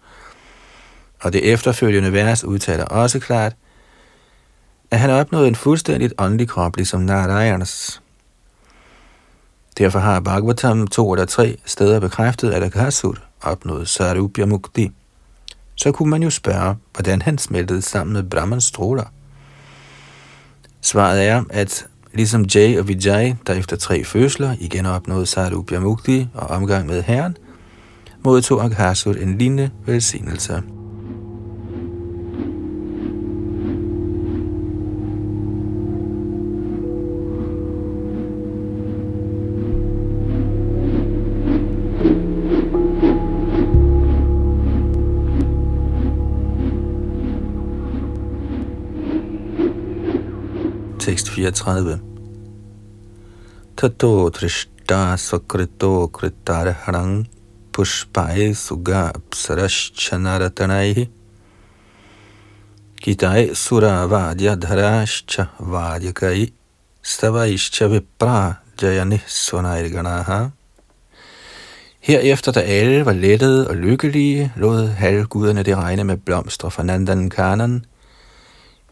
og det efterfølgende vers udtaler også klart, at han opnåede en fuldstændigt åndelig krop, ligesom Narayans. Derfor har Bhagavatam to eller tre steder bekræftet, at Aghasur opnåede Sarupya Mukti. Så kunne man jo spørge, hvordan han smeltede sammen med Brahmans stråler. Svaret er, at ligesom Jay og Vijay, der efter tre fødsler igen opnåede Sarupya Mukti og omgang med Herren, modtog Aghasur en lignende velsignelse. 34. Tato trishta sakrito kritarharang pushpai suga apsarashchanaratanaihi kitai sura vadya dharashcha vadyakai stavaishcha vipra jayani svanayirganaha Herefter, da alle var lettede og lykkelige, lod halvguderne det regne med blomster fra Nandan Kanan,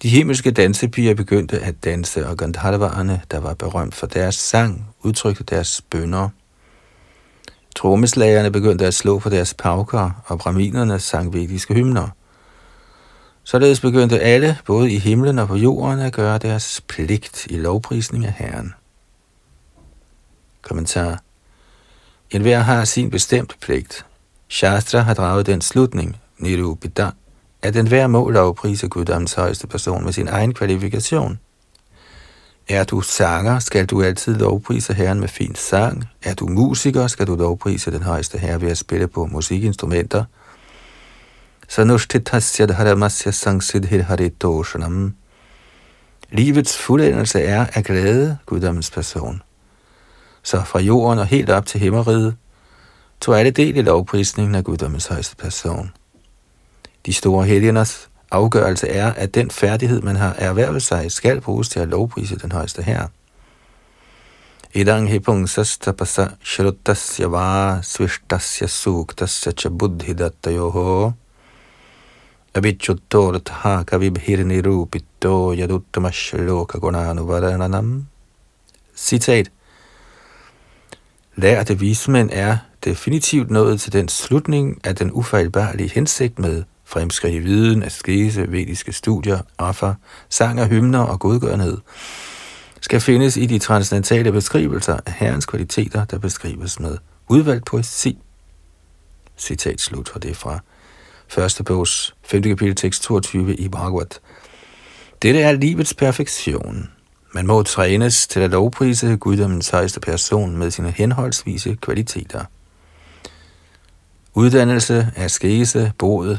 de himmelske dansepiger begyndte at danse, og Gandharvaerne, der var berømt for deres sang, udtrykte deres bønder. Trommeslagerne begyndte at slå på deres pauker, og braminerne sang vediske hymner. Således begyndte alle, både i himlen og på jorden, at gøre deres pligt i lovprisning af Herren. Kommentar. En hver har sin bestemt pligt. Shastra har draget den slutning, Nirupita, at enhver må lovprise Guddoms højeste person med sin egen kvalifikation. Er du sanger, skal du altid lovprise Herren med fin sang. Er du musiker, skal du lovprise den højeste Herre ved at spille på musikinstrumenter. Sanushthitasya dharamasya sangsidhir haritoshanam. Livets fuldendelse er at glæde Guddoms person. Så fra jorden og helt op til himmeriget, tog alle del i lovprisningen af Guddoms højeste person. De store helgeners afgørelse er, at den færdighed, man har erhvervet sig, skal bruges til at lovprise den højeste herre. Idang hipung sastapasa shrutasya va svishtasya suktasya cha buddhi dattayoho avichuttortha kavibhirni rupito yaduttamash varananam. Citat. Lærte vismænd er definitivt nået til den slutning af den ufejlbarlige hensigt med fremskridt i viden, askese, vediske studier, offer, sang og hymner og godgørenhed, skal findes i de transcendentale beskrivelser af Herrens kvaliteter, der beskrives med udvalgt poesi. Citat slut, for det fra første bogs 5. kapitel tekst 22 i Bhagavad. Dette er livets perfektion. Man må trænes til at lovprise guddommens højeste person med sine henholdsvise kvaliteter. Uddannelse, askese, bod,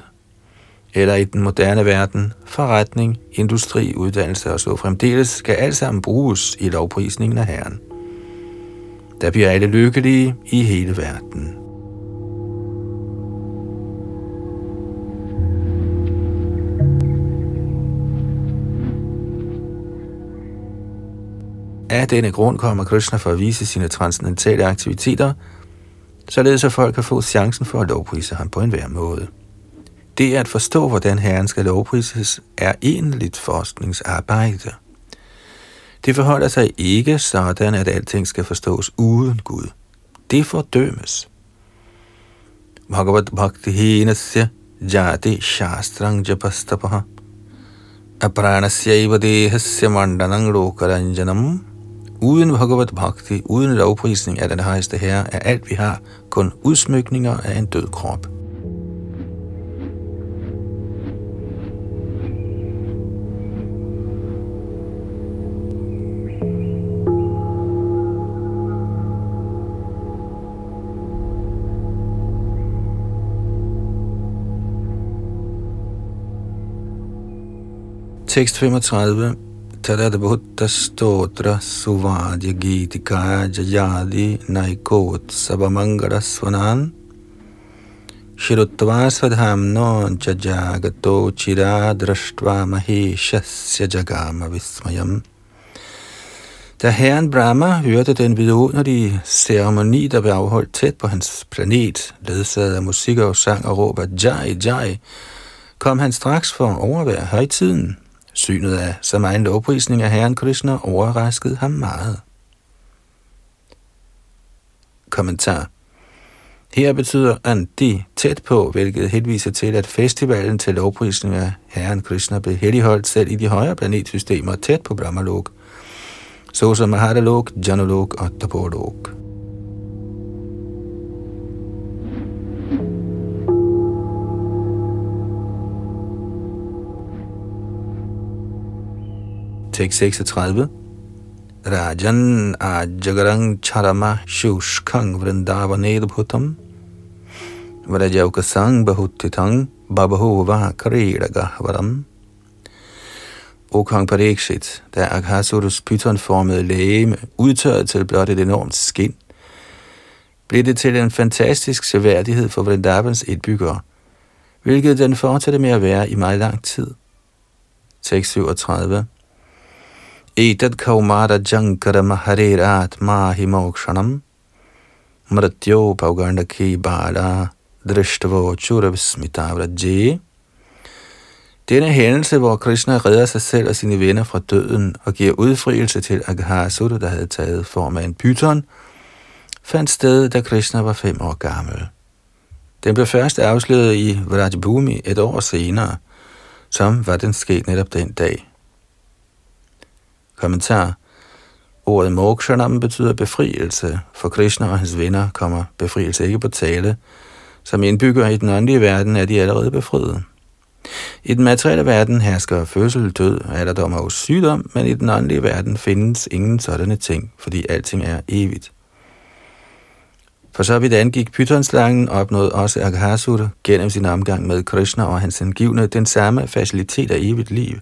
eller i den moderne verden, forretning, industri, uddannelse og så fremdeles, skal alt sammen bruges i lovprisningen af Herren. Der bliver alle lykkelige i hele verden. Af denne grund kommer Krishna for at vise sine transcendentale aktiviteter, således at folk kan få chancen for at lovprise ham på enhver måde. Det at forstå, hvordan Herren skal lovprises, er egentligt forskningsarbejde. Det forholder sig ikke sådan, at alting skal forstås uden Gud. Det fordømmes. Bhagavad Bhakti Hinasya Jati Shastrang Japastapaha Apranasya Dehasya Mandanang Lokaranjanam Uden Bhagavad Bhakti, uden lovprisning af den højeste herre, er alt vi har kun udsmykninger af en død krop. Tekst 35. Tadad Bhutta Stotra Suvadya Gitika Jayadi Naikot Sabamangara Svanan Shirutvasvadhamno jajagato chira drashtva maheshasya jagama vismayam. Da herren Brahma hørte den vidunderlige ceremoni, der blev afholdt tæt på hans planet, ledsaget af musik og sang og råb af Jai Jai, kom han straks for at overvære højtiden. Synet af så meget lovprisning af herren Krishna overraskede ham meget. Kommentar her betyder Andi tæt på, hvilket henviser til, at festivalen til lovprisning af Herren Krishna blev heldigholdt selv i de højere planetsystemer tæt på Brahmalok, såsom Mahadalok, Janalok og Tapolok. Tekst 36 Rajan ajagarang charama shushkang vrindavaned bhutam. Vrajaukasang bahutitang babahova kariragahvaram O kong Parikshit, da Akhasurus pythonformede lægeme udtørret til blot et enormt skin, blev det til en fantastisk seværdighed for Vrindavans indbyggere, hvilket den fortsatte med at være i meget lang tid. Tekst 37 Etad kaumara jankara maharirat mahi mokshanam mratyo paugandaki bala drishtvo churavismita vrajje Denne hændelse, hvor Krishna redder sig selv og sine venner fra døden og giver udfrielse til Aghasura, der havde taget form af en pyton, fandt sted, da Krishna var fem år gammel. Den blev først afsløret i Vrajbhumi et år senere, som var den sket netop den dag. Kommentar. Ordet mokshanam betyder befrielse. For Krishna og hans venner kommer befrielse ikke på tale. Som indbygger i den åndelige verden er de allerede befriet. I den materielle verden hersker fødsel, død, alderdom og sygdom, men i den åndelige verden findes ingen sådanne ting, fordi alting er evigt. For så vidt angik pythonslangen, opnåede også Aghasura gennem sin omgang med Krishna og hans angivne den samme facilitet af evigt liv.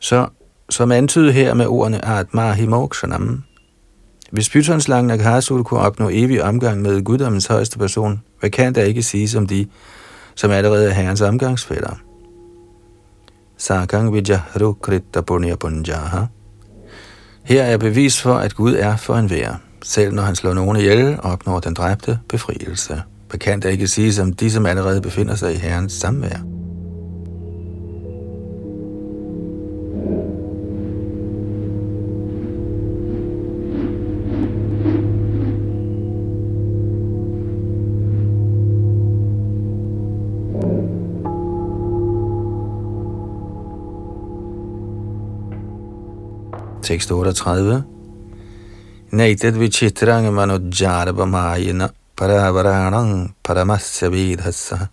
Så som antydet her med ordene Atma Himokshanam. Hvis pythonslangen Aghasura kunne opnå evig omgang med guddommens højeste person, hvad kan der ikke sige om de, som allerede er herrens omgangsfælder? Sakang Vijaharu Kritta Punya Punjaha. Her er bevis for, at Gud er for en vær. Selv når han slår nogen ihjel, opnår den dræbte befrielse. Hvad kan der ikke sige om de, som allerede befinder sig i herrens samvær? Tekst 38. Naitet vichitrang manujjarabhamayana paravaranang paramasya vidhassa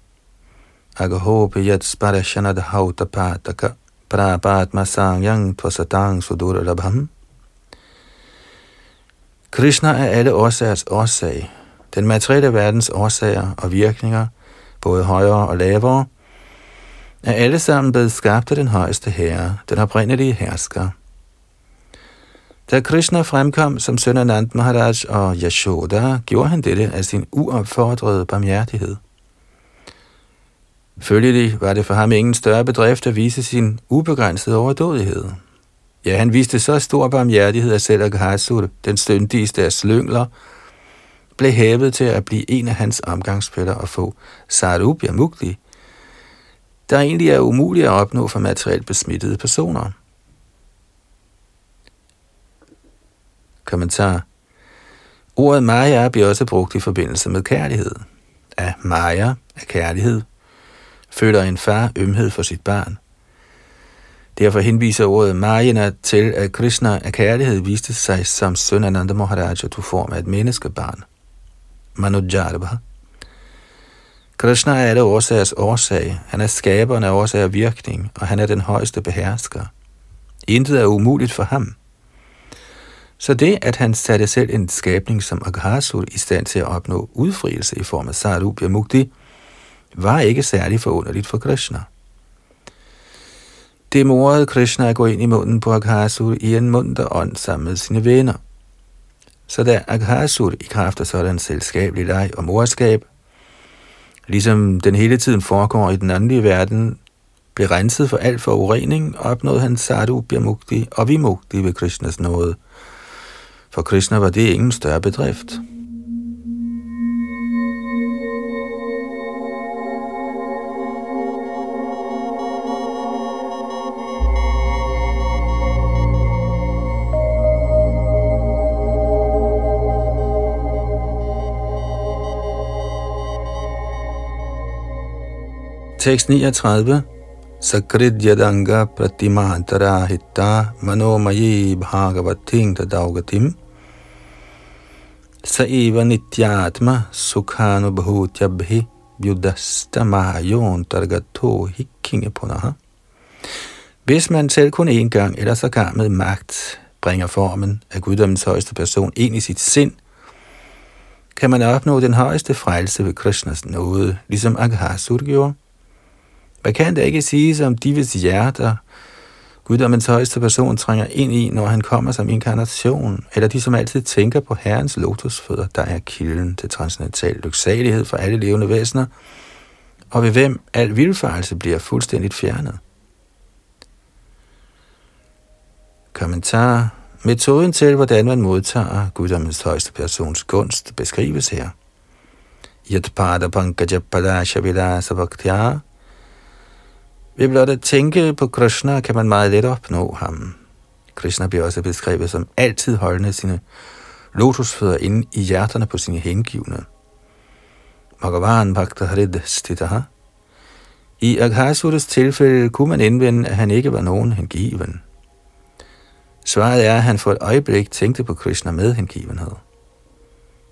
agahopi yat sparashanad hautapataka prapatma sangyang tvasatang sudurabham. Krishna er alle årsagers årsag. Den materielle verdens årsager og virkninger, både højere og lavere, er alle sammen blevet skabt af den højeste herre, den oprindelige hersker. Da Krishna fremkom som søn af Nand Maharaj og Yashoda, gjorde han dette af sin uopfordrede barmhjertighed. Følgelig var det for ham ingen større bedrift at vise sin ubegrænsede overdådighed. Ja, han viste så stor barmhjertighed, at selv Aghasur, den støndigste af slyngler, blev hævet til at blive en af hans omgangsfælder og få Sarubya Mukti, der egentlig er umuligt at opnå for materielt besmittede personer. Kommentar. Ordet Maya bliver også brugt i forbindelse med kærlighed. Af Maya, er kærlighed, føler en far ømhed for sit barn. Derfor henviser ordet Mayana til, at Krishna af kærlighed viste sig som søn af Nanda Maharaj og tog form af et menneskebarn. Manujarbha. Krishna er alle årsagers årsag. Han er skaberen af årsag og virkning, og han er den højeste behersker. Intet er umuligt for ham. Så det, at han satte selv en skabning som Aghasur i stand til at opnå udfrielse i form af Sarubya Mukti, var ikke særlig forunderligt for Krishna. Det morede Krishna at gå ind i munden på Aghasur i en munter ånd sammen med sine venner. Så da Aghasur i kraft af sådan selskabelig leg og morskab Ligesom den hele tiden foregår i den åndelige verden, blev renset for alt forurening, og opnåede han sadhu, mukti og vimukti ved Krishnas nåde. For Krishna var det ingen større bedrift. Tekst 39. Sakrit yadanga pratimantara hitta manomayi bhagavating tadaugatim Saiva nityatma sukhanubhutyabhi targato hikkinge punaha. Hvis man selv kun én gang eller så gang med magt bringer formen af guddommens højeste person ind i sit sind, kan man opnå den højeste frelse ved Krishnas nåde, ligesom Aghasur gjorde. Hvad kan det ikke sige om de, hvis hjerter guddommens højeste person trænger ind i, når han kommer som inkarnation, eller de, som altid tænker på Herrens lotusfødder, der er kilden til transcendental lyksalighed for alle levende væsener, og ved hvem al vildfarelse bliver fuldstændigt fjernet. Kommentar. Metoden til, hvordan man modtager guddommens højeste persons gunst, beskrives her. Yatpada pankajapada padasha vidasa bhaktya ved blot at tænke på Krishna, kan man meget let opnå ham. Krishna bliver også beskrevet som altid holdende sine lotusfødder inde i hjerterne på sine hengivne. Bhagavan Bhakta Harid Stitaha. I Aghasuras tilfælde kunne man indvende, at han ikke var nogen hengiven. Svaret er, at han for et øjeblik tænkte på Krishna med hengivenhed.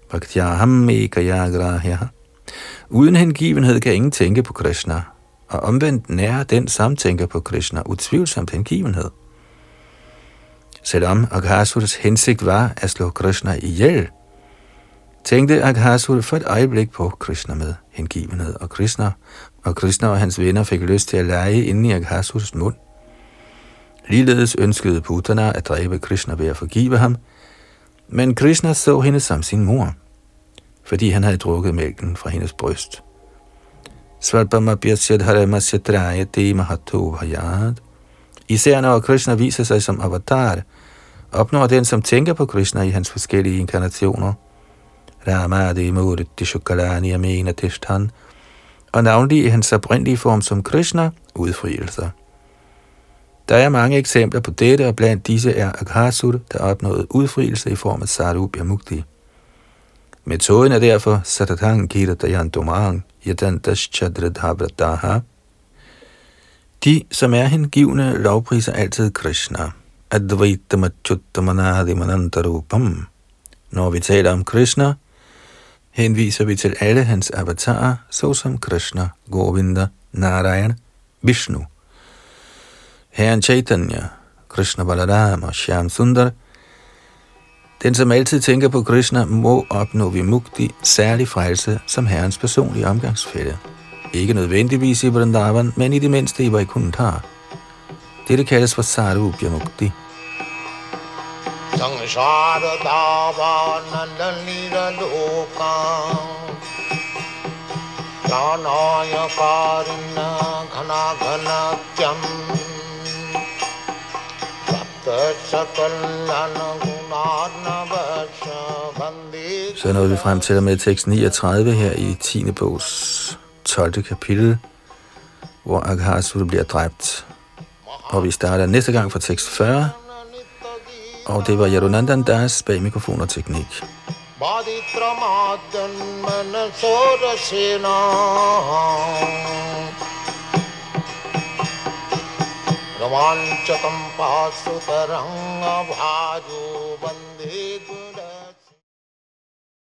Bhaktyaham ekayagrahya. Uden hengivenhed kan ingen tænke på Krishna, og omvendt nærer den samtænker på Krishna utvivlsomt hengivenhed. Selvom Aghasuras hensigt var at slå Krishna ihjel, tænkte Aghasura for et øjeblik på Krishna med hengivenhed, og Krishna, og Krishna og hans venner fik lyst til at lege inde i Aghasuras mund. Ligeledes ønskede Putana at dræbe Krishna ved at forgive ham, men Krishna så hende som sin mor, fordi han havde drukket mælken fra hendes bryst. Svalpamapyasya dharamasya trayate mahato bhayad. Især når Krishna viser sig som avatar, opnår den, som tænker på Krishna i hans forskellige inkarnationer, Ramadi Murti Shukalani Amena Tishtan, og navnlig i hans oprindelige form som Krishna, udfrielser. Der er mange eksempler på dette, og blandt disse er Aghasur, der opnåede udfrielse i form af Sarubya Mukti. Metoden er derfor Satatang Kiratayan Domang, Yadantashchadradhavrataha. De, som er hengivne, lovpriser altid Krishna. Advaitamachuttamanadimanantarupam. Når vi taler om Krishna, henviser vi til alle hans avatarer, såsom Krishna, Govinda, Narayan, Vishnu. Herren Chaitanya, Krishna Balaram og Shyam Sundar – den, som altid tænker på Krishna, må opnå vimukti, særlig frelse som herrens personlige omgangsfælde. Ikke nødvendigvis i Vrindavan, men i det mindste i Vaikuntha. Dette kaldes for Sarubhya Mukti. Pranaya karina ghana ghana tyam så nåede vi frem til med tekst 39 her i 10. bogs 12. kapitel, hvor Aghasura bliver dræbt. Og vi starter næste gang fra tekst 40, og det var Yadunandan Das bag mikrofon og teknik. Baditramadyan रोमाञ्चकं पाशुतरङ्गभाजो वंदे